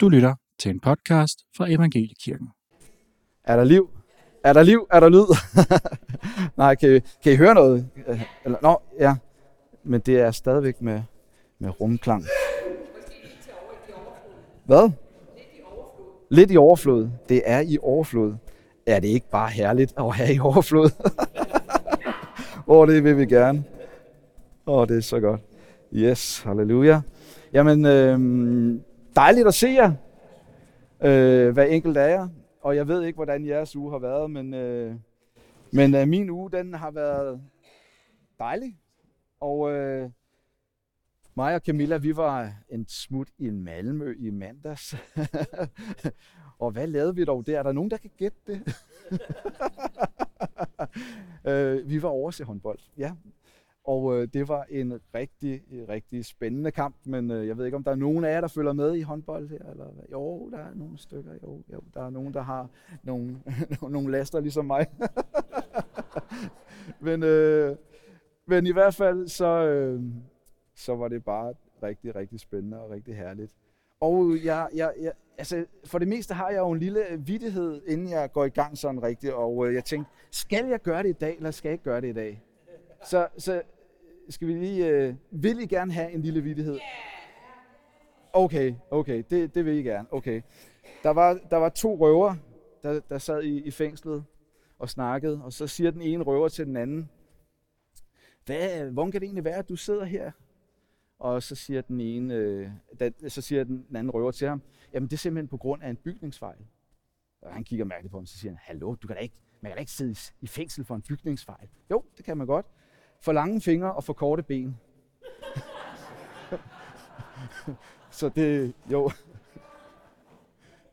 Du lytter til en podcast fra Evangeliekirken. Er der liv? Er der liv? Er der lyd? Nej, kan I, kan I høre noget? Eller, nå, ja. Men det er stadigvæk med, med rumklang. Hvad? Lidt i overflod. Det er i overflod. Er det ikke bare herligt at have i overflod? Åh, oh, det vil vi gerne. Åh, oh, det er så godt. Yes, halleluja. Jamen, øh, dejligt at se jer. Øh, hver enkelt af jer. Og jeg ved ikke, hvordan jeres uge har været, men, øh, men øh, min uge, den har været dejlig. Og øh, mig og Camilla, vi var en smut i Malmø i mandags. og hvad lavede vi dog der? Er der nogen, der kan gætte det? øh, vi var over til håndbold, ja. Og øh, det var en rigtig, øh, rigtig spændende kamp, men øh, jeg ved ikke, om der er nogen af jer, der følger med i håndbold her, eller hvad? Jo, der er nogle stykker, jo, jo der er nogen, der har nogle, nogle laster ligesom mig. men, øh, men i hvert fald, så, øh, så var det bare rigtig, rigtig spændende og rigtig herligt. Og jeg, jeg, jeg, altså, for det meste har jeg jo en lille vidtighed, inden jeg går i gang sådan rigtigt, og øh, jeg tænkte, skal jeg gøre det i dag, eller skal jeg ikke gøre det i dag? Så, så skal vi lige, øh, vil I gerne have en lille vidighed? Okay, okay, det, det vil I gerne. Okay. Der var, der var to røver, der, der sad i, i fængslet og snakkede, og så siger den ene røver til den anden, Hvad, hvordan kan det egentlig være, at du sidder her? Og så siger den ene, øh, da, så siger den, den anden røver til ham, jamen det er simpelthen på grund af en bygningsfejl. Og han kigger mærkeligt på ham, så siger han, hallo, du kan da ikke, man kan da ikke sidde i fængsel for en bygningsfejl. Jo, det kan man godt. For lange fingre og for korte ben. så det, jo.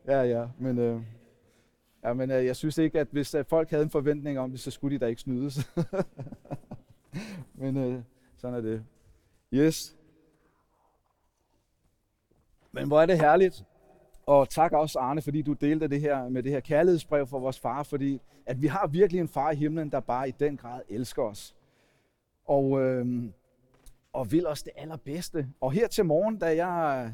ja, ja, men, øh, ja, men øh, jeg synes ikke, at hvis at folk havde en forventning om det, så skulle de da ikke snydes. men øh, sådan er det. Yes. Men hvor er det herligt. Og tak også, Arne, fordi du delte det her med det her kærlighedsbrev for vores far, fordi at vi har virkelig en far i himlen, der bare i den grad elsker os. Og, øh, og vil os det allerbedste. Og her til morgen, da jeg,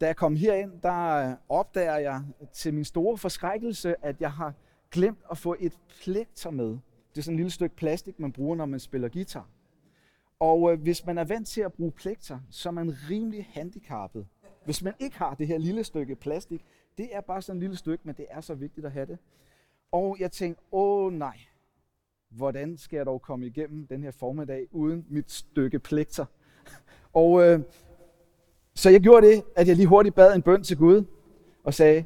da jeg kom herind, der opdager jeg til min store forskrækkelse, at jeg har glemt at få et plekter med. Det er sådan et lille stykke plastik, man bruger, når man spiller guitar. Og øh, hvis man er vant til at bruge plekter, så er man rimelig handicappet. Hvis man ikke har det her lille stykke plastik, det er bare sådan et lille stykke, men det er så vigtigt at have det. Og jeg tænkte, åh nej, hvordan skal jeg dog komme igennem den her formiddag uden mit stykke plekter? Og øh, så jeg gjorde det, at jeg lige hurtigt bad en bøn til Gud og sagde,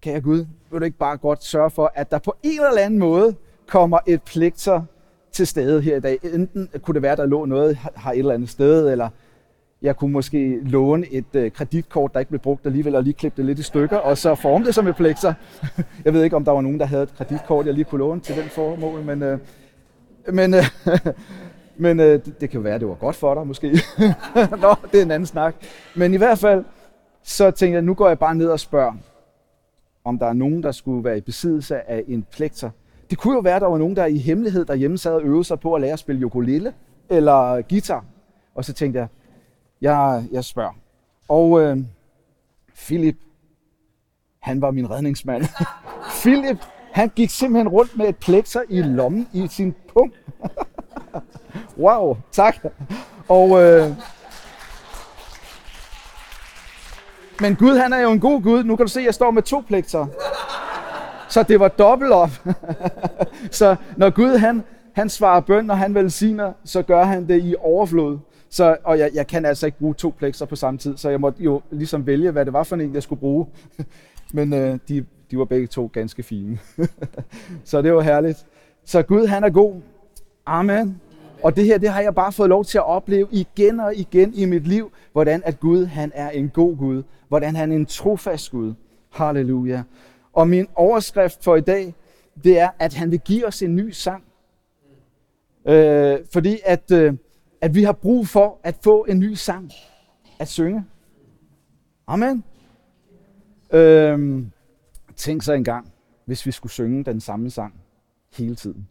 kære Gud, vil du ikke bare godt sørge for, at der på en eller anden måde kommer et plekter til stede her i dag. Enten kunne det være, der lå noget her et eller andet sted, eller jeg kunne måske låne et øh, kreditkort, der ikke blev brugt alligevel, og lige klippe det lidt i stykker, og så forme det som et plekter. Jeg ved ikke, om der var nogen, der havde et kreditkort, jeg lige kunne låne til den formål, men, øh, men, øh, men øh, det, det kan jo være, det var godt for dig måske. Nå, det er en anden snak. Men i hvert fald, så tænkte jeg, nu går jeg bare ned og spørger, om der er nogen, der skulle være i besiddelse af en plekter. Det kunne jo være, at der var nogen, der i hemmelighed derhjemme sad og øvede sig på at lære at spille ukulele eller guitar. Og så tænkte jeg, jeg, jeg spørger. Og øh, Philip, han var min redningsmand. Philip, han gik simpelthen rundt med et plekter i lommen i sin pung. wow, tak. Og, øh, men Gud, han er jo en god Gud. Nu kan du se, at jeg står med to plekser. Så det var dobbelt op. så når Gud, han, han svarer bøn, og han velsigner, så gør han det i overflod. Så, og jeg, jeg kan altså ikke bruge to plekser på samme tid, så jeg måtte jo ligesom vælge, hvad det var for en, jeg skulle bruge. Men øh, de, de var begge to ganske fine. så det var herligt. Så Gud, han er god. Amen. Og det her, det har jeg bare fået lov til at opleve igen og igen i mit liv, hvordan at Gud, han er en god Gud. Hvordan han er en trofast Gud. Halleluja. Og min overskrift for i dag, det er, at han vil give os en ny sang. Øh, fordi at... Øh, at vi har brug for at få en ny sang at synge. Amen. Øhm, tænk så engang, hvis vi skulle synge den samme sang hele tiden.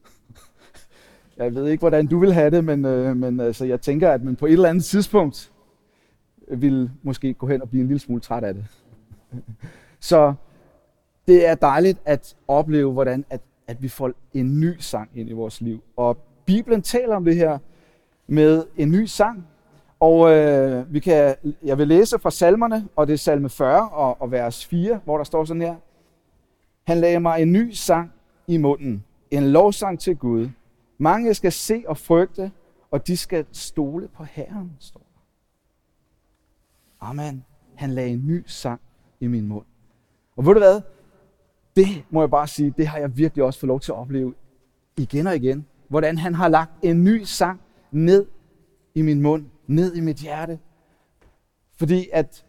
Jeg ved ikke, hvordan du vil have det, men, øh, men altså, jeg tænker, at man på et eller andet tidspunkt vil måske gå hen og blive en lille smule træt af det. Så det er dejligt at opleve, hvordan at, at vi får en ny sang ind i vores liv. Og Bibelen taler om det her med en ny sang. Og øh, vi kan, jeg vil læse fra salmerne, og det er salme 40 og, og vers 4, hvor der står sådan her. Han lagde mig en ny sang i munden, en lovsang til Gud. Mange skal se og frygte, og de skal stole på Herren, står der. Amen. Han lagde en ny sang i min mund. Og ved du hvad? Det må jeg bare sige, det har jeg virkelig også fået lov til at opleve igen og igen. Hvordan han har lagt en ny sang ned i min mund, ned i mit hjerte. Fordi at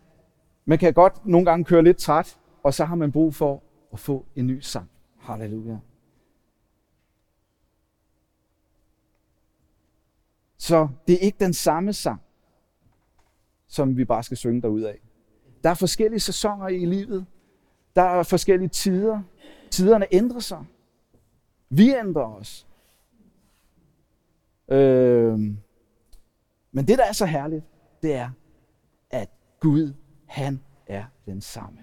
man kan godt nogle gange køre lidt træt, og så har man brug for at få en ny sang. Halleluja. Så det er ikke den samme sang, som vi bare skal synge derud af. Der er forskellige sæsoner i livet. Der er forskellige tider. Tiderne ændrer sig. Vi ændrer os. Øh, men det, der er så herligt, det er, at Gud, han er den samme.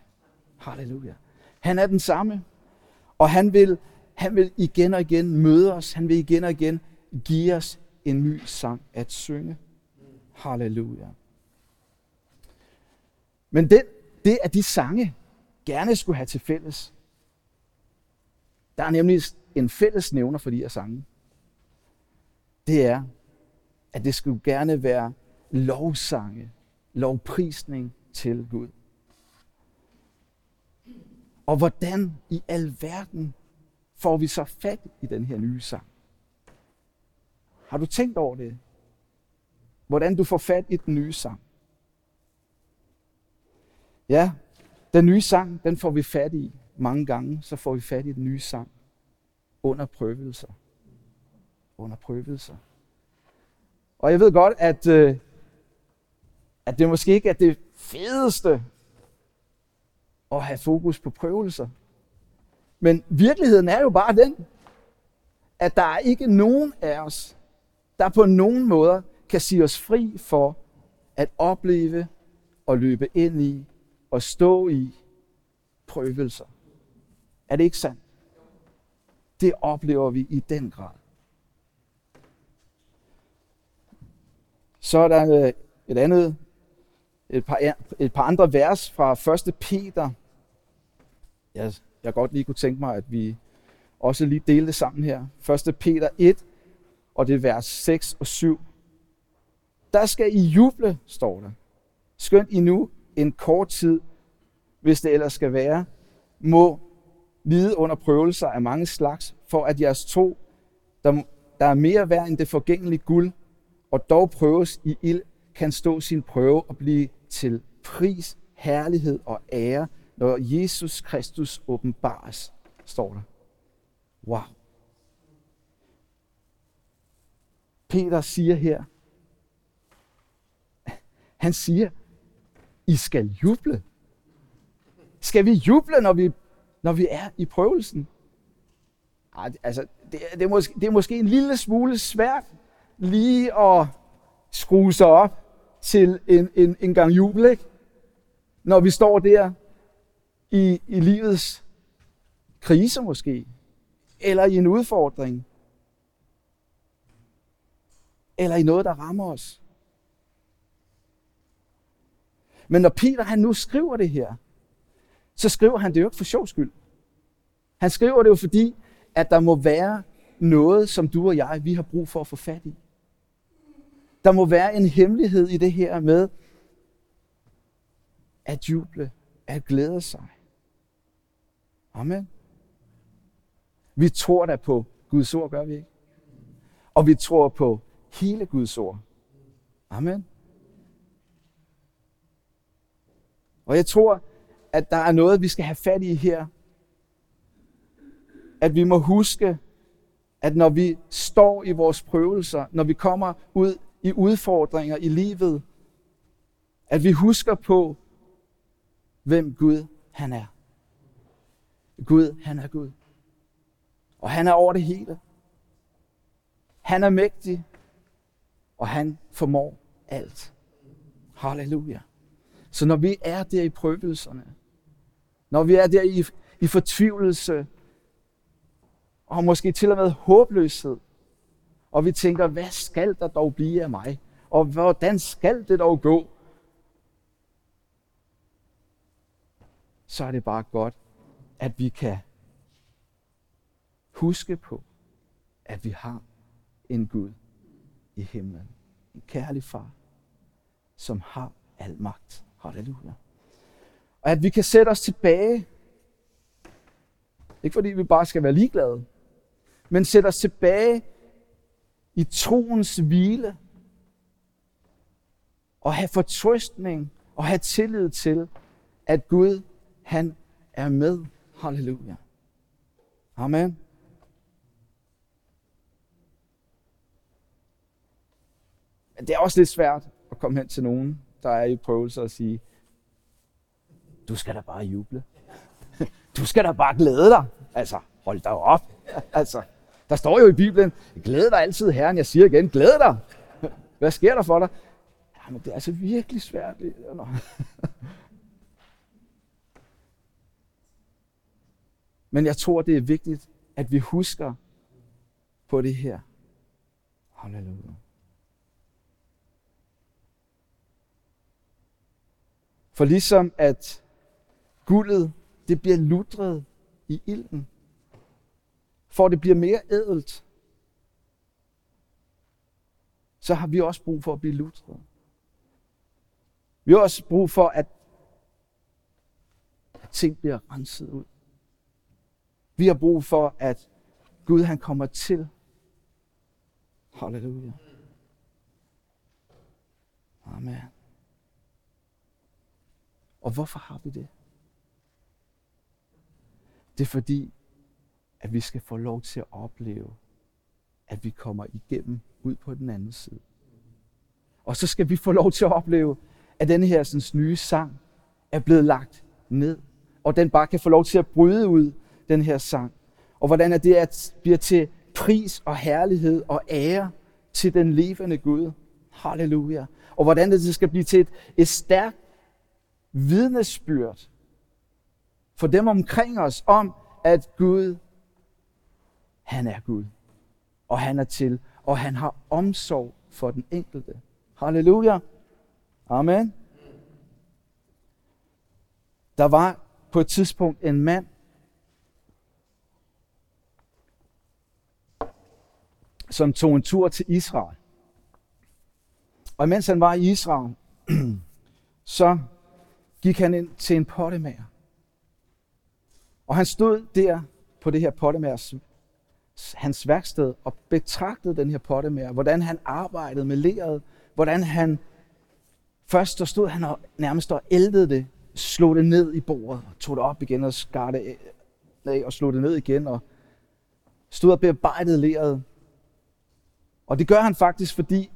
Halleluja. Han er den samme. Og han vil, han vil igen og igen møde os. Han vil igen og igen give os en ny sang at synge. Halleluja. Men den, det, at de sange gerne skulle have til fælles, der er nemlig en fælles nævner for de her sange. Det er, at det skulle gerne være lovsange, lovprisning til Gud. Og hvordan i alverden får vi så fat i den her nye sang? Har du tænkt over det? Hvordan du får fat i den nye sang? Ja, den nye sang, den får vi fat i mange gange. Så får vi fat i den nye sang under prøvelser. Under prøvelser. Og jeg ved godt, at, øh, at det måske ikke er det fedeste at have fokus på prøvelser. Men virkeligheden er jo bare den, at der er ikke nogen af os, der på nogen måder kan sige os fri for at opleve og løbe ind i og stå i prøvelser. Er det ikke sandt? Det oplever vi i den grad. Så er der øh, et andet, et par, et par andre vers fra 1. Peter. Jeg, jeg godt lige kunne tænke mig, at vi også lige delte det sammen her. 1. Peter 1, og det er vers 6 og 7. Der skal I juble, står der. Skønt I nu en kort tid, hvis det ellers skal være, må lide under prøvelser af mange slags, for at jeres tro, der, der er mere værd end det forgængelige guld, og dog prøves i ild, kan stå sin prøve og blive til pris, herlighed og ære, når Jesus Kristus åbenbares, står der. Wow. Peter siger her, han siger, I skal juble. Skal vi juble, når vi, når vi er i prøvelsen? Ej, altså, det, det, er måske, det er måske en lille smule svært lige at skrue sig op til en, en, en gang jubel, ikke? Når vi står der i, i livets krise måske, eller i en udfordring, eller i noget, der rammer os. Men når Peter han nu skriver det her, så skriver han det jo ikke for sjov skyld. Han skriver det jo fordi, at der må være noget, som du og jeg, vi har brug for at få fat i. Der må være en hemmelighed i det her med at juble, at glæde sig. Amen. Vi tror da på Guds ord, gør vi ikke? Og vi tror på hele Guds ord. Amen. Og jeg tror, at der er noget, vi skal have fat i her. At vi må huske, at når vi står i vores prøvelser, når vi kommer ud i udfordringer i livet, at vi husker på, hvem Gud han er. Gud, han er Gud. Og han er over det hele. Han er mægtig, og han formår alt. Halleluja. Så når vi er der i prøvelserne, når vi er der i, i fortvivlelse, og måske til og med håbløshed, og vi tænker, hvad skal der dog blive af mig? Og hvordan skal det dog gå? Så er det bare godt, at vi kan huske på, at vi har en Gud i himlen. En kærlig far, som har al magt. Halleluja. Og at vi kan sætte os tilbage. Ikke fordi vi bare skal være ligeglade, men sætte os tilbage i troens hvile og have fortrøstning og have tillid til, at Gud, han er med. Halleluja. Amen. Men det er også lidt svært at komme hen til nogen, der er i prøvelser og sige, du skal da bare juble. Du skal da bare glæde dig. Altså, hold dig op. Altså, der står jo i Bibelen, glæd dig altid, Herren. Jeg siger igen, glæd dig. Hvad sker der for dig? Jamen, det er altså virkelig svært. Men jeg tror, det er vigtigt, at vi husker på det her. Halleluja. For ligesom at guldet, det bliver lutret i ilden, for at det bliver mere ædelt, så har vi også brug for at blive lutret. Vi har også brug for, at ting bliver renset ud. Vi har brug for, at Gud han kommer til. Halleluja. Amen. Og hvorfor har vi det? Det er fordi, at vi skal få lov til at opleve, at vi kommer igennem ud på den anden side. Og så skal vi få lov til at opleve, at denne her sådan, nye sang er blevet lagt ned. Og den bare kan få lov til at bryde ud, den her sang. Og hvordan er det at bliver til pris og herlighed og ære til den levende Gud. Halleluja. Og hvordan det skal blive til et, et stærkt vidnesbyrd for dem omkring os om, at Gud, han er Gud. Og han er til, og han har omsorg for den enkelte. Halleluja. Amen. Der var på et tidspunkt en mand, som tog en tur til Israel. Og mens han var i Israel, så gik han ind til en pottemager. Og han stod der på det her pottemagers hans værksted og betragtede den her potte med, hvordan han arbejdede med leret, hvordan han først så stod han og nærmest og ældede det, slog det ned i bordet, og tog det op igen og skar det af og slog det ned igen og stod og bearbejdede leret. Og det gør han faktisk, fordi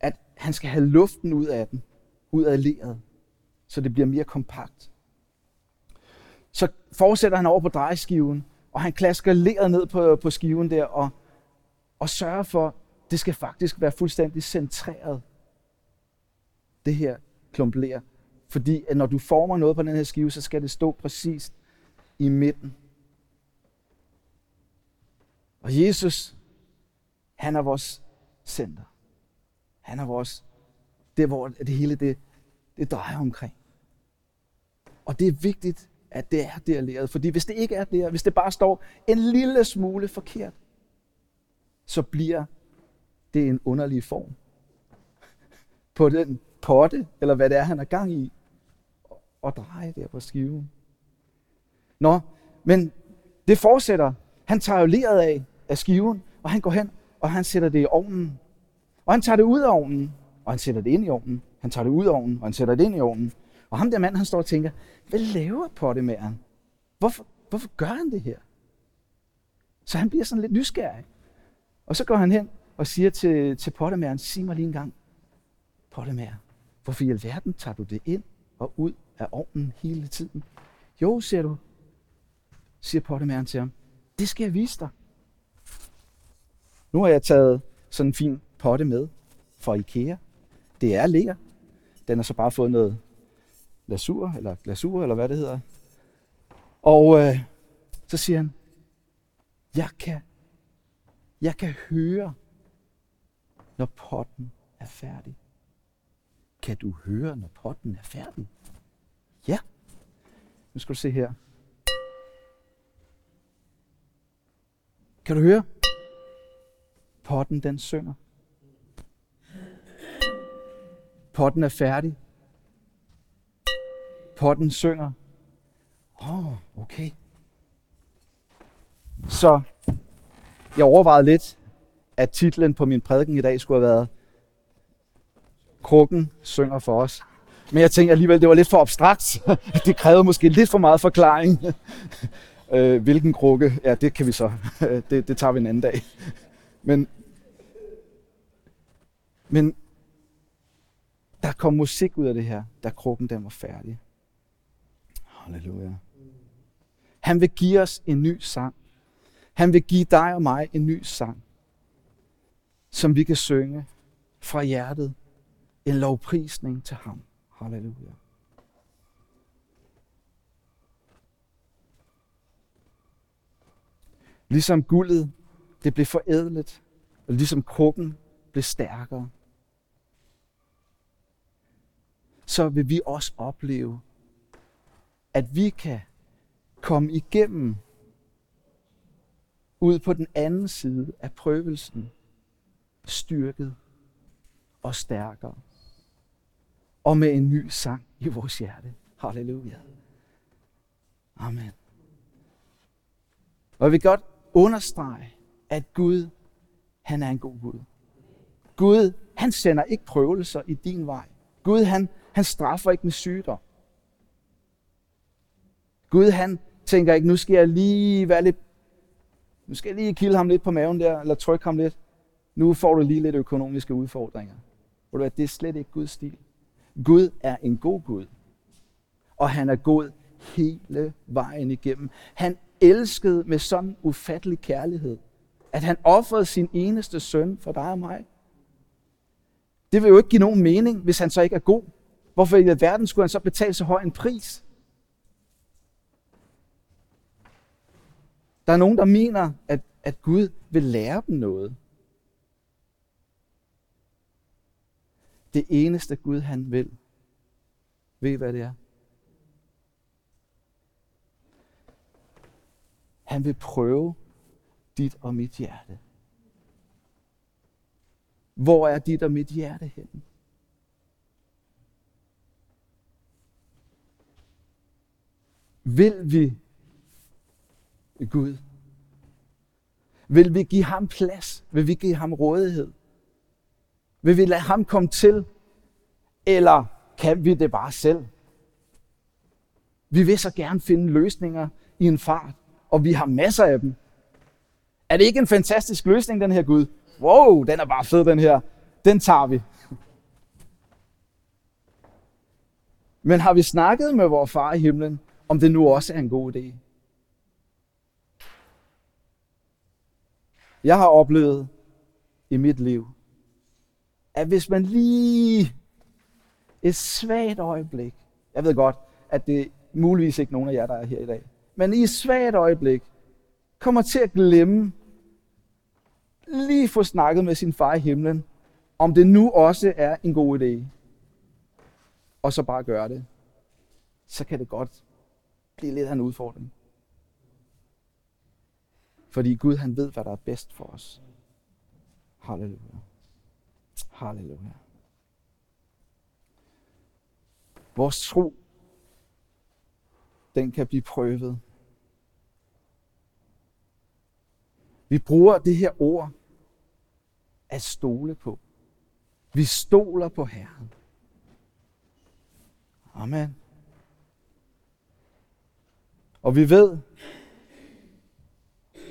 at han skal have luften ud af den, ud af leret så det bliver mere kompakt. Så fortsætter han over på drejeskiven, og han klasker leret ned på, på skiven der, og, og sørger for, det skal faktisk være fuldstændig centreret, det her klump ler. Fordi at når du former noget på den her skive, så skal det stå præcis i midten. Og Jesus, han er vores center. Han er vores, det hvor det hele det, det drejer omkring. Og det er vigtigt, at det er der læret. Fordi hvis det ikke er der, hvis det bare står en lille smule forkert, så bliver det en underlig form på den potte, eller hvad det er, han er gang i, og dreje der på skiven. Nå, men det fortsætter. Han tager jo leret af, af skiven, og han går hen, og han sætter det i ovnen. Og han tager det ud af ovnen, og han sætter det ind i ovnen. Han tager det ud af ovnen, og han sætter det ind i ovnen. Og ham der mand, han står og tænker, hvad laver pottemæren? Hvorfor, hvorfor gør han det her? Så han bliver sådan lidt nysgerrig. Og så går han hen og siger til, til pottemæren, sig mig lige en gang, pottemager, hvorfor i alverden tager du det ind og ud af ovnen hele tiden? Jo, siger du, siger pottemæren til ham, det skal jeg vise dig. Nu har jeg taget sådan en fin potte med fra Ikea. Det er lækker. Den har så bare fået noget lasur, eller glasur, eller hvad det hedder. Og øh, så siger han, jeg kan, jeg kan høre, når potten er færdig. Kan du høre, når potten er færdig? Ja. Nu skal du se her. Kan du høre? Potten den synger. Potten er færdig. Potten synger. Åh, oh, okay. Så jeg overvejede lidt, at titlen på min prædiken i dag skulle have været Krukken synger for os. Men jeg tænkte alligevel, det var lidt for abstrakt. Det krævede måske lidt for meget forklaring. Øh, hvilken krukke? Ja, det kan vi så. Det, det tager vi en anden dag. Men, men der kom musik ud af det her, da krukken den var færdig. Halleluja. Han vil give os en ny sang. Han vil give dig og mig en ny sang, som vi kan synge fra hjertet. En lovprisning til ham. Halleluja. Ligesom guldet, det blev forædlet, og ligesom krukken blev stærkere, så vil vi også opleve, at vi kan komme igennem ud på den anden side af prøvelsen, styrket og stærkere, og med en ny sang i vores hjerte. Halleluja. Amen. Og jeg vil godt understrege, at Gud, han er en god Gud. Gud, han sender ikke prøvelser i din vej. Gud, han, han straffer ikke med sygdom. Gud, han tænker ikke, nu skal jeg lige være lidt, nu skal jeg lige kilde ham lidt på maven der, eller trykke ham lidt. Nu får du lige lidt økonomiske udfordringer. Ved du hvad, det er slet ikke Guds stil. Gud er en god Gud. Og han er god hele vejen igennem. Han elskede med sådan ufattelig kærlighed, at han offrede sin eneste søn for dig og mig. Det vil jo ikke give nogen mening, hvis han så ikke er god. Hvorfor i verden skulle han så betale så høj en pris? Der er nogen, der mener, at, at Gud vil lære dem noget. Det eneste Gud han vil. Ved I, hvad det er? Han vil prøve dit og mit hjerte. Hvor er dit og mit hjerte henne? Vil vi Gud? Vil vi give ham plads? Vil vi give ham rådighed? Vil vi lade ham komme til? Eller kan vi det bare selv? Vi vil så gerne finde løsninger i en fart, og vi har masser af dem. Er det ikke en fantastisk løsning, den her Gud? Wow, den er bare fed, den her. Den tager vi. Men har vi snakket med vores far i himlen, om det nu også er en god idé? Jeg har oplevet i mit liv, at hvis man lige et svagt øjeblik, jeg ved godt, at det er muligvis ikke nogen af jer, der er her i dag, men i et svagt øjeblik, kommer til at glemme, lige få snakket med sin far i himlen, om det nu også er en god idé, og så bare gøre det, så kan det godt blive lidt af en udfordring. Fordi Gud han ved, hvad der er bedst for os. Halleluja. Halleluja. Vores tro, den kan blive prøvet. Vi bruger det her ord at stole på. Vi stoler på Herren. Amen. Og vi ved,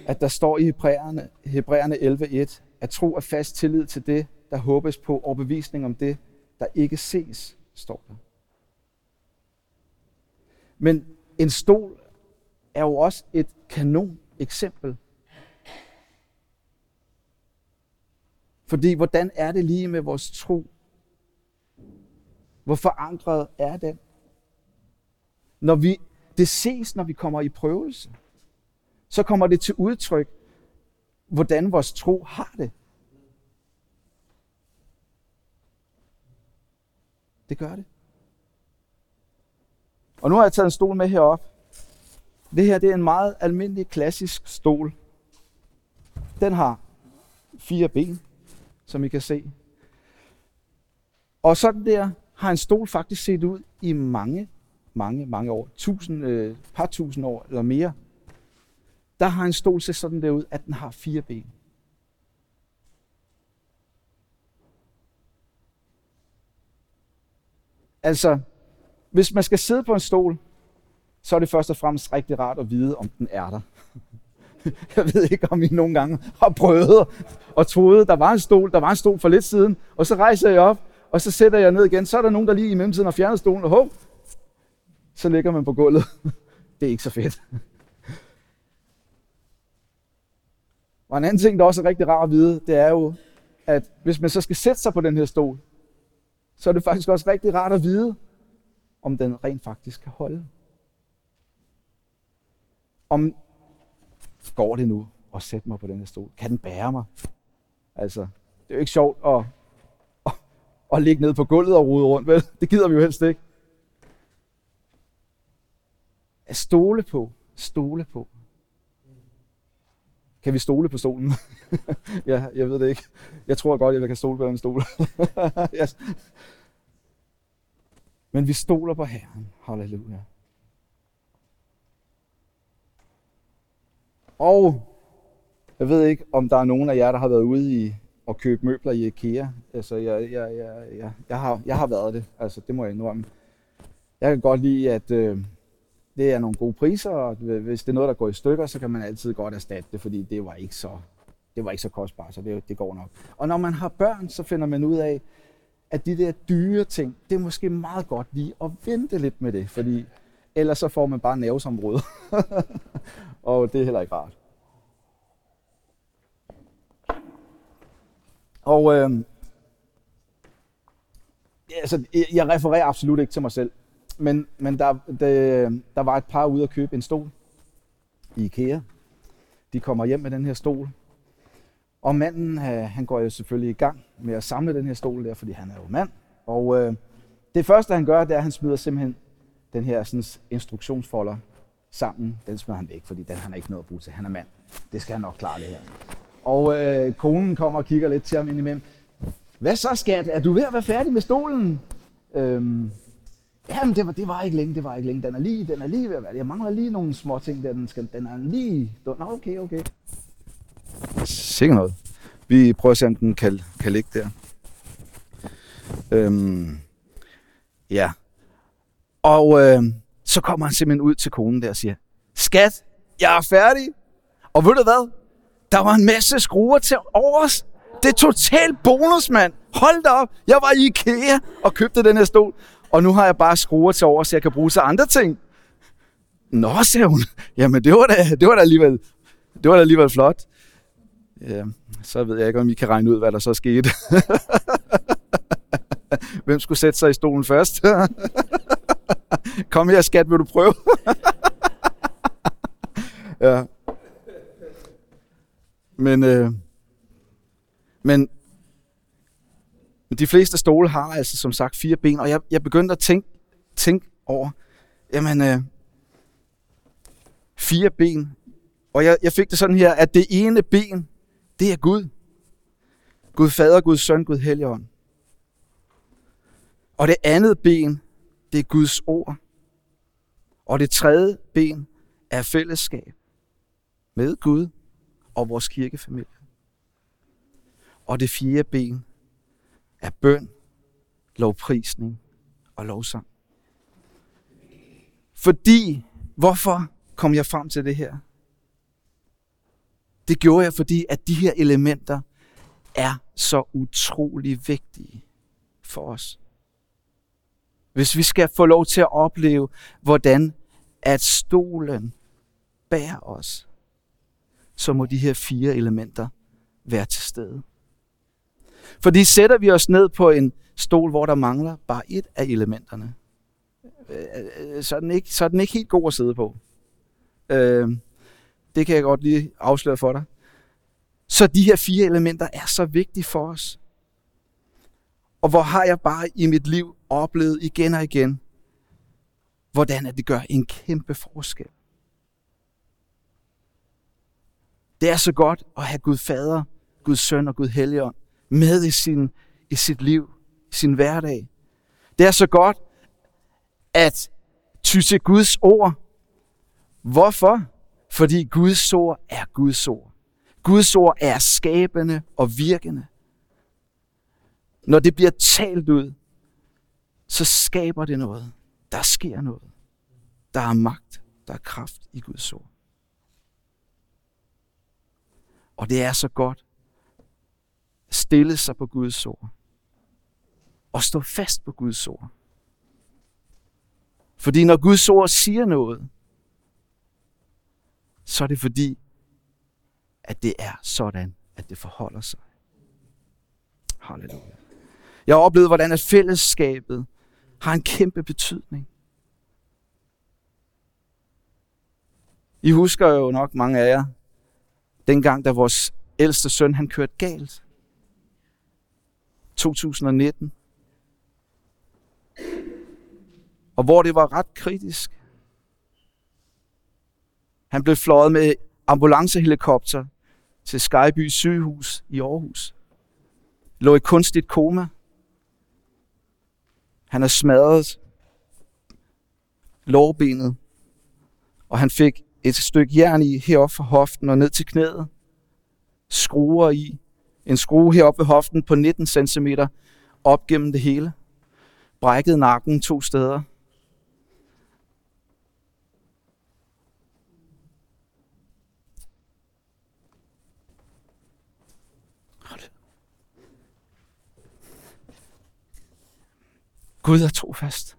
at der står i Hebræerne, Hebræerne 11.1, at tro er fast tillid til det, der håbes på, og bevisning om det, der ikke ses, står der. Men en stol er jo også et kanon eksempel. Fordi hvordan er det lige med vores tro? Hvor forankret er den? Når vi, det ses, når vi kommer i prøvelse. Så kommer det til udtryk, hvordan vores tro har det. Det gør det. Og nu har jeg taget en stol med herop. Det her det er en meget almindelig klassisk stol. Den har fire ben, som I kan se. Og sådan der har en stol faktisk set ud i mange, mange, mange år. Tusind, øh, par tusind år eller mere. Der har en stol set sådan der ud, at den har fire ben. Altså, hvis man skal sidde på en stol, så er det først og fremmest rigtig rart at vide, om den er der. Jeg ved ikke, om I nogle gange har prøvet og troet, der var en stol, der var en stol for lidt siden, og så rejser jeg op, og så sætter jeg ned igen. Så er der nogen, der lige i mellemtiden har fjernet stolen, og hov, så ligger man på gulvet. Det er ikke så fedt. Og en anden ting, der også er rigtig rar at vide, det er jo, at hvis man så skal sætte sig på den her stol, så er det faktisk også rigtig rart at vide, om den rent faktisk kan holde. Om går det nu at sætte mig på den her stol? Kan den bære mig? Altså, det er jo ikke sjovt at, at, at ligge ned på gulvet og rode rundt, vel? Det gider vi jo helst ikke. At stole på, stole på. Kan vi stole på stolen? ja, jeg ved det ikke. Jeg tror godt, jeg kan stole på den stol. yes. Men vi stoler på Herren. Halleluja. Og jeg ved ikke, om der er nogen af jer, der har været ude i at købe møbler i IKEA. Altså, jeg, jeg, jeg, jeg, jeg, har, jeg har været det. Altså, det må jeg indrømme. Jeg kan godt lide, at øh, det er nogle gode priser, og hvis det er noget, der går i stykker, så kan man altid godt erstatte det, fordi det var ikke så, det var ikke så kostbart, så det, det går nok. Og når man har børn, så finder man ud af, at de der dyre ting, det er måske meget godt lige at vente lidt med det, fordi ellers så får man bare nervesområde. og det er heller ikke rart. Og øh, altså, jeg refererer absolut ikke til mig selv, men, men der, der, der var et par ude at købe en stol i IKEA. De kommer hjem med den her stol, og manden, øh, han går jo selvfølgelig i gang med at samle den her stol der, fordi han er jo mand. Og øh, det første, han gør, det er, at han smider simpelthen den her sådan, instruktionsfolder sammen. Den smider han væk, fordi den har han ikke noget at bruge til. Han er mand. Det skal han nok klare det her. Og øh, konen kommer og kigger lidt til ham indimellem. Hvad så, skat? Er du ved at være færdig med stolen? Øhm, jamen, det var, det var ikke længe, det var ikke længe. Den er lige, den er lige ved at være Jeg mangler lige nogle små ting, der den, skal, den er lige... Nå, okay, okay. Sikkert noget. Vi prøver at se, om den kan, kan ligge der. Øhm, ja. Og øh, så kommer han simpelthen ud til konen der og siger, Skat, jeg er færdig. Og ved du hvad? Der var en masse skruer til overs. Det er totalt bonus, mand. Hold da op. Jeg var i IKEA og købte den her stol. Og nu har jeg bare skruer til over, så jeg kan bruge til andre ting. Nå, sagde hun. Jamen, det var da, det var da alligevel, det var da alligevel flot. Ja, så ved jeg ikke, om I kan regne ud, hvad der så skete. Hvem skulle sætte sig i stolen først? Kom her, skat, vil du prøve? ja. Men, øh, men de fleste stole har altså som sagt fire ben, og jeg, jeg begyndte at tænke, tænke over, jamen, øh, fire ben, og jeg, jeg fik det sådan her, at det ene ben, det er Gud. Gud Fader, Gud Søn, Gud Helligånd. Og det andet ben, det er Guds ord. Og det tredje ben er fællesskab med Gud og vores kirkefamilie. Og det fjerde ben af bøn, lovprisning og lovsang. Fordi, hvorfor kom jeg frem til det her? Det gjorde jeg, fordi at de her elementer er så utrolig vigtige for os. Hvis vi skal få lov til at opleve, hvordan at stolen bærer os, så må de her fire elementer være til stede. Fordi sætter vi os ned på en stol, hvor der mangler bare et af elementerne, øh, øh, så er den ikke, så er den ikke helt god at sidde på. Øh, det kan jeg godt lige afsløre for dig. Så de her fire elementer er så vigtige for os. Og hvor har jeg bare i mit liv oplevet igen og igen, hvordan at det gør en kæmpe forskel. Det er så godt at have Gud Fader, Gud Søn og Gud Helligånd med i, sin, i sit liv, i sin hverdag. Det er så godt at ty til Guds ord. Hvorfor? Fordi Guds ord er Guds ord. Guds ord er skabende og virkende. Når det bliver talt ud, så skaber det noget. Der sker noget. Der er magt, der er kraft i Guds ord. Og det er så godt stille sig på Guds ord. Og stå fast på Guds ord. Fordi når Guds ord siger noget, så er det fordi, at det er sådan, at det forholder sig. Halleluja. Jeg har oplevet, hvordan at fællesskabet har en kæmpe betydning. I husker jo nok mange af jer, dengang da vores ældste søn han kørte galt. 2019. Og hvor det var ret kritisk. Han blev fløjet med ambulancehelikopter til Skyby sygehus i Aarhus. Lå i kunstigt koma. Han er smadret lårbenet, og han fik et stykke jern i heroppe fra hoften og ned til knæet. Skruer i. En skrue heroppe ved hoften på 19 cm op gennem det hele. Brækkede nakken to steder. Gud er trofast.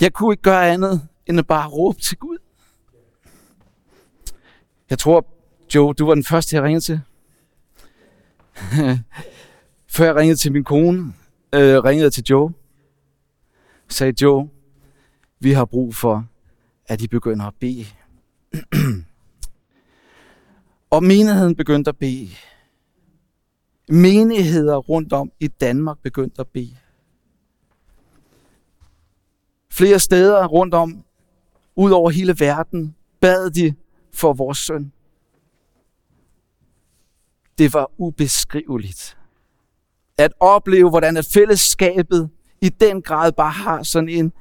Jeg kunne ikke gøre andet, end at bare råbe til Gud. Jeg tror, Joe, du var den første, jeg ringede til. Før jeg ringede til min kone, øh, ringede jeg til Joe. Sagde Joe, vi har brug for, at I begynder at bede. og menigheden begyndte at bede menigheder rundt om i Danmark begyndte at bede. Flere steder rundt om, ud over hele verden, bad de for vores søn. Det var ubeskriveligt. At opleve, hvordan at fællesskabet i den grad bare har sådan en,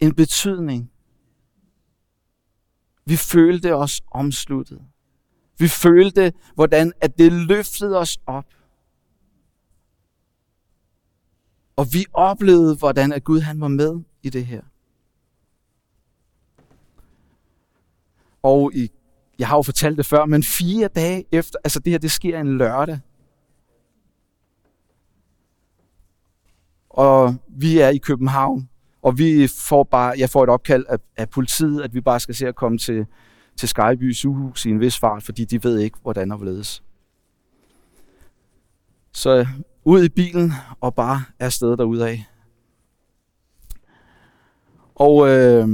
en betydning. Vi følte os omsluttet. Vi følte, hvordan at det løftede os op. Og vi oplevede, hvordan at Gud han var med i det her. Og i, jeg har jo fortalt det før, men fire dage efter, altså det her, det sker en lørdag. Og vi er i København, og vi får bare, jeg får et opkald af, af politiet, at vi bare skal se at komme til, til Skyby sygehus i en vis fart, fordi de ved ikke, hvordan og hvorledes. Så ud i bilen og bare afsted derudad. Og øh,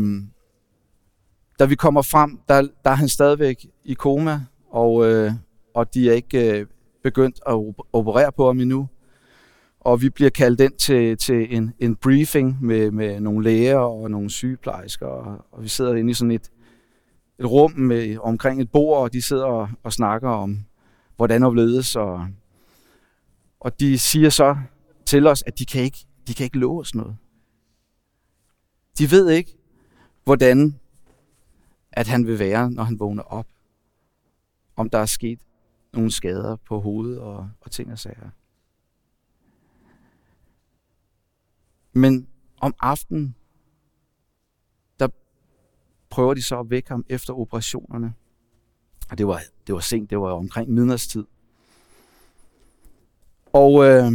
da vi kommer frem, der, der er han stadigvæk i koma, og, øh, og de er ikke øh, begyndt at operere på ham endnu. Og vi bliver kaldt ind til, til en, en briefing med, med nogle læger og nogle sygeplejersker, og, og vi sidder inde i sådan et, et rum med, omkring et bord, og de sidder og, og snakker om, hvordan overledes, og, og de siger så til os, at de kan ikke, de kan ikke love os noget. De ved ikke, hvordan at han vil være, når han vågner op. Om der er sket nogle skader på hovedet og, og ting og sager. Men om aftenen, prøver de så at vække ham efter operationerne. Og det var, det var sent, det var omkring midnadstid. Og, øh,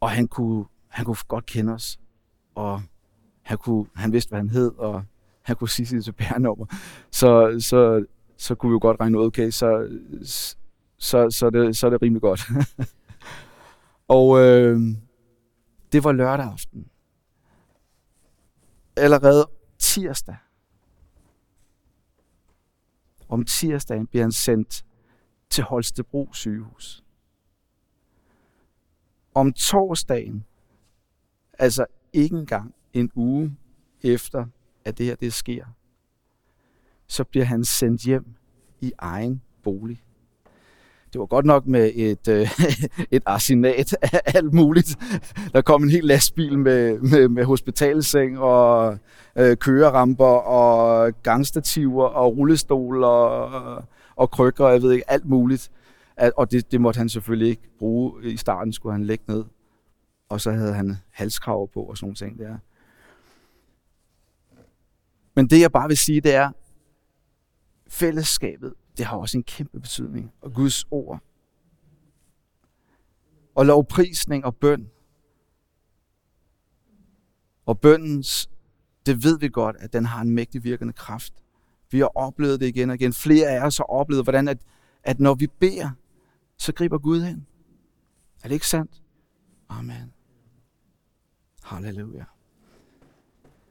og han, kunne, han kunne godt kende os. Og han, kunne, han vidste, hvad han hed, og han kunne sige sit cpr Så, så, så kunne vi jo godt regne ud, okay, så, så, så, det, så er det rimelig godt. og øh, det var lørdag aften. Allerede tirsdag. Om tirsdagen bliver han sendt til Holstebro sygehus. Om torsdagen, altså ikke engang en uge efter, at det her det sker, så bliver han sendt hjem i egen bolig. Det var godt nok med et, øh, et arsenat af alt muligt. Der kom en hel lastbil med, med, med hospitalseng og øh, køreramper og gangstativer og rullestol og, og krykker og jeg ved ikke, alt muligt. Og det, det måtte han selvfølgelig ikke bruge. I starten skulle han lægge ned. Og så havde han halskraver på og sådan nogle ting der. Men det jeg bare vil sige, det er, fællesskabet, det har også en kæmpe betydning. Og Guds ord. Og lovprisning og bøn. Og bøndens, det ved vi godt, at den har en mægtig virkende kraft. Vi har oplevet det igen og igen. Flere af os har oplevet, hvordan at, at når vi beder, så griber Gud hen. Er det ikke sandt? Amen. Halleluja.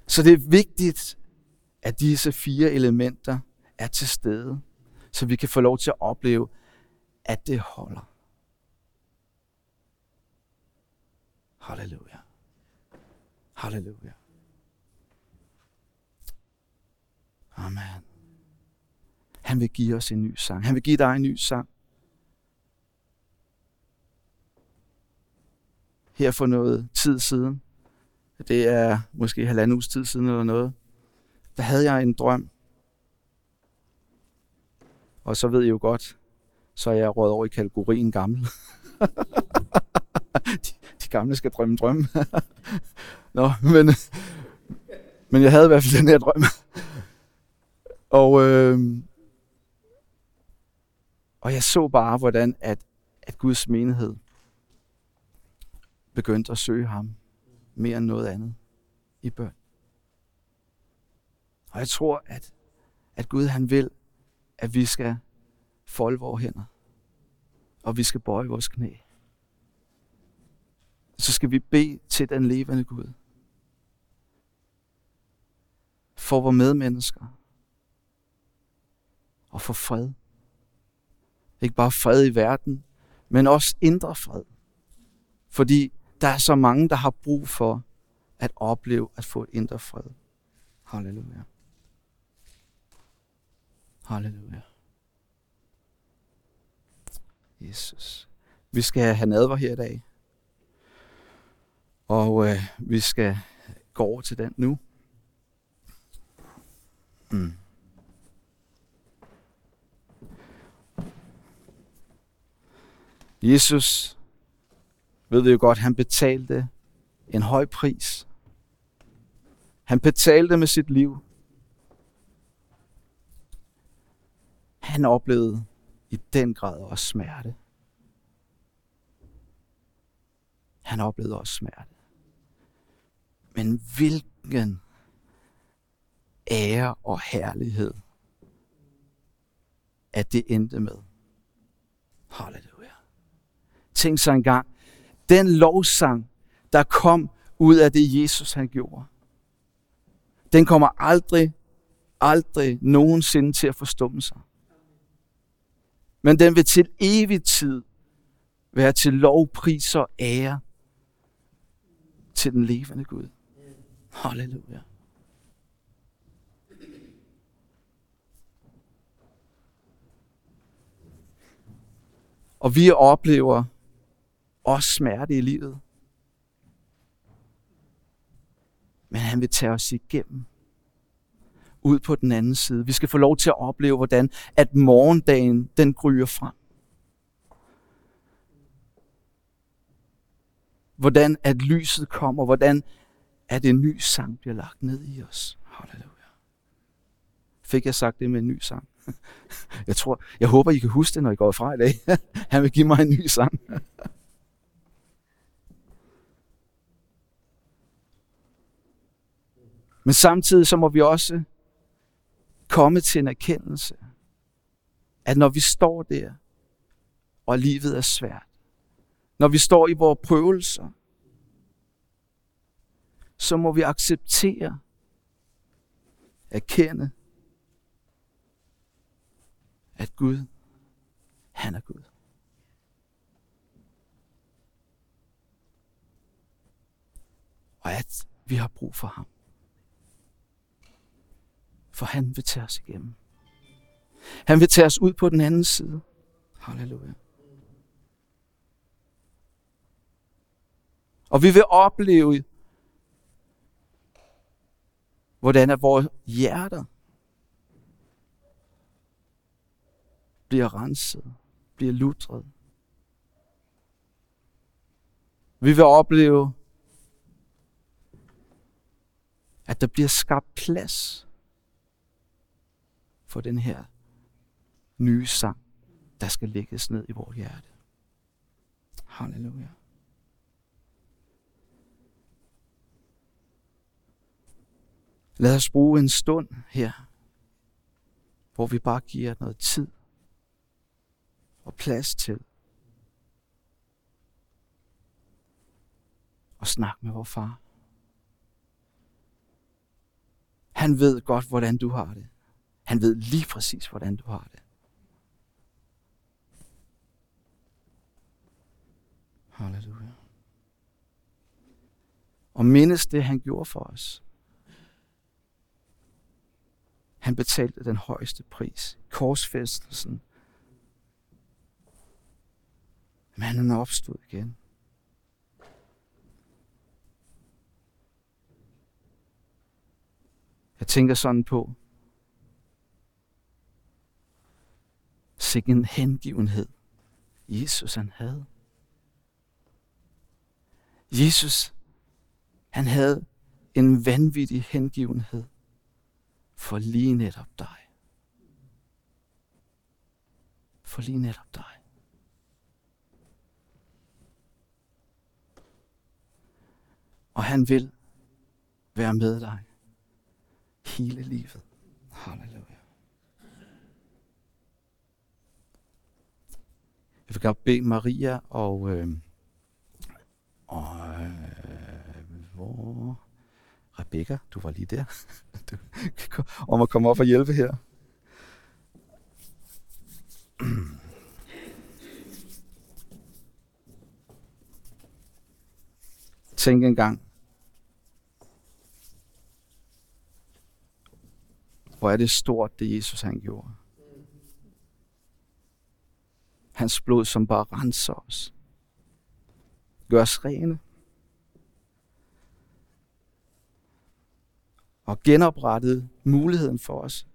Så det er vigtigt, at disse fire elementer er til stede, så vi kan få lov til at opleve, at det holder. Halleluja. Halleluja. Amen. Han vil give os en ny sang. Han vil give dig en ny sang. Her for noget tid siden, det er måske halvanden uges tid siden eller noget, der havde jeg en drøm. Og så ved I jo godt, så er jeg råd over i kategorien gammel. de, de gamle skal drømme drømme. Nå, men, men jeg havde i hvert fald den her drøm. og, øh, og jeg så bare, hvordan at, at Guds menighed begyndte at søge ham mere end noget andet i bøn. Og jeg tror, at, at Gud han vil, at vi skal folde vores hænder. Og vi skal bøje vores knæ. Så skal vi bede til den levende Gud. For vores medmennesker. Og for fred. Ikke bare fred i verden, men også indre fred. Fordi der er så mange, der har brug for at opleve at få et indre fred. Halleluja. Halleluja. Jesus. Vi skal have nadver her i dag. Og øh, vi skal gå over til den nu. Mm. Jesus, ved vi jo godt, han betalte en høj pris. Han betalte med sit liv. Han oplevede i den grad også smerte. Han oplevede også smerte. Men hvilken ære og herlighed, at det endte med. Halleluja. Tænk så engang, den lovsang, der kom ud af det, Jesus han gjorde, den kommer aldrig, aldrig nogensinde til at forstumme sig men den vil til evig tid være til lov, pris og ære til den levende Gud. Halleluja. Og vi oplever også smerte i livet. Men han vil tage os igennem ud på den anden side. Vi skal få lov til at opleve, hvordan at morgendagen den gryer frem. Hvordan at lyset kommer, hvordan at en ny sang bliver lagt ned i os. Halleluja. Fik jeg sagt det med en ny sang? Jeg tror, jeg håber, I kan huske det, når I går fra i dag. Han vil give mig en ny sang. Men samtidig så må vi også komme til en erkendelse at når vi står der, og livet er svært, når vi står i vores prøvelser, så må vi acceptere, erkende, at Gud, han er Gud. Og at vi har brug for ham. For han vil tage os igennem. Han vil tage os ud på den anden side. Halleluja. Og vi vil opleve, hvordan at vores hjerter bliver renset, bliver lutret. Vi vil opleve, at der bliver skabt plads for den her nye sang, der skal lægges ned i vores hjerte. Halleluja. Lad os bruge en stund her, hvor vi bare giver noget tid og plads til at snakke med vores far. Han ved godt, hvordan du har det. Han ved lige præcis, hvordan du har det. Halleluja. Og mindes det, han gjorde for os. Han betalte den højeste pris. Korsfæstelsen. Men han er opstået igen. Jeg tænker sådan på, sikke hengivenhed, Jesus han havde. Jesus, han havde en vanvittig hengivenhed for lige netop dig. For lige netop dig. Og han vil være med dig hele livet. Halleluja. Jeg vil gerne bede Maria og, øh, og øh, hvor Rebecca, du var lige der, du, om at komme op og hjælpe her. Tænk en gang, hvor er det stort, det Jesus han gjorde. Hans blod, som bare renser os. Gør os rene. Og genoprettede muligheden for os,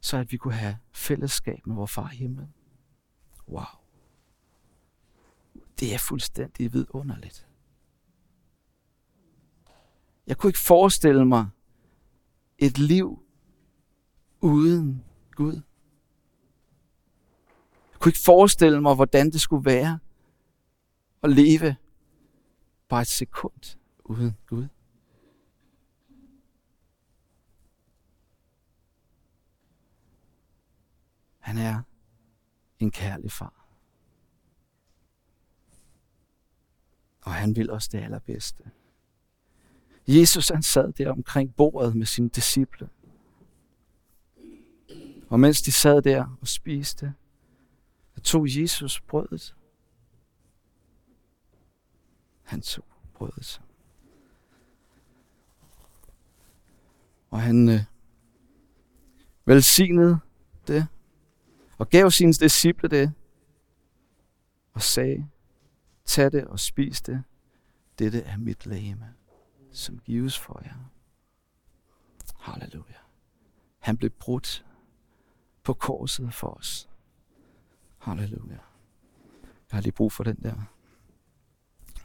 så at vi kunne have fællesskab med vores far i himlen. Wow. Det er fuldstændig vidunderligt. Jeg kunne ikke forestille mig et liv uden Gud. Jeg kunne ikke forestille mig, hvordan det skulle være at leve bare et sekund uden Gud. Han er en kærlig far. Og han vil også det allerbedste. Jesus han sad der omkring bordet med sine disciple. Og mens de sad der og spiste, tog Jesus brødet. Han tog brødet. Og han øh, velsignede det, og gav sine disciple det, og sagde, tag det og spis det. Dette er mit lægeme, som gives for jer. Halleluja. Han blev brudt på korset for os. Halleluja. Jeg har lige brug for den der.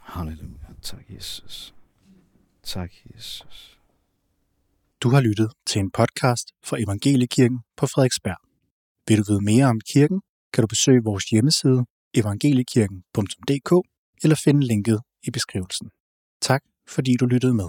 Halleluja. Tak, Jesus. Tak, Jesus. Du har lyttet til en podcast fra Evangeliekirken på Frederiksberg. Vil du vide mere om kirken, kan du besøge vores hjemmeside evangeliekirken.dk eller finde linket i beskrivelsen. Tak fordi du lyttede med.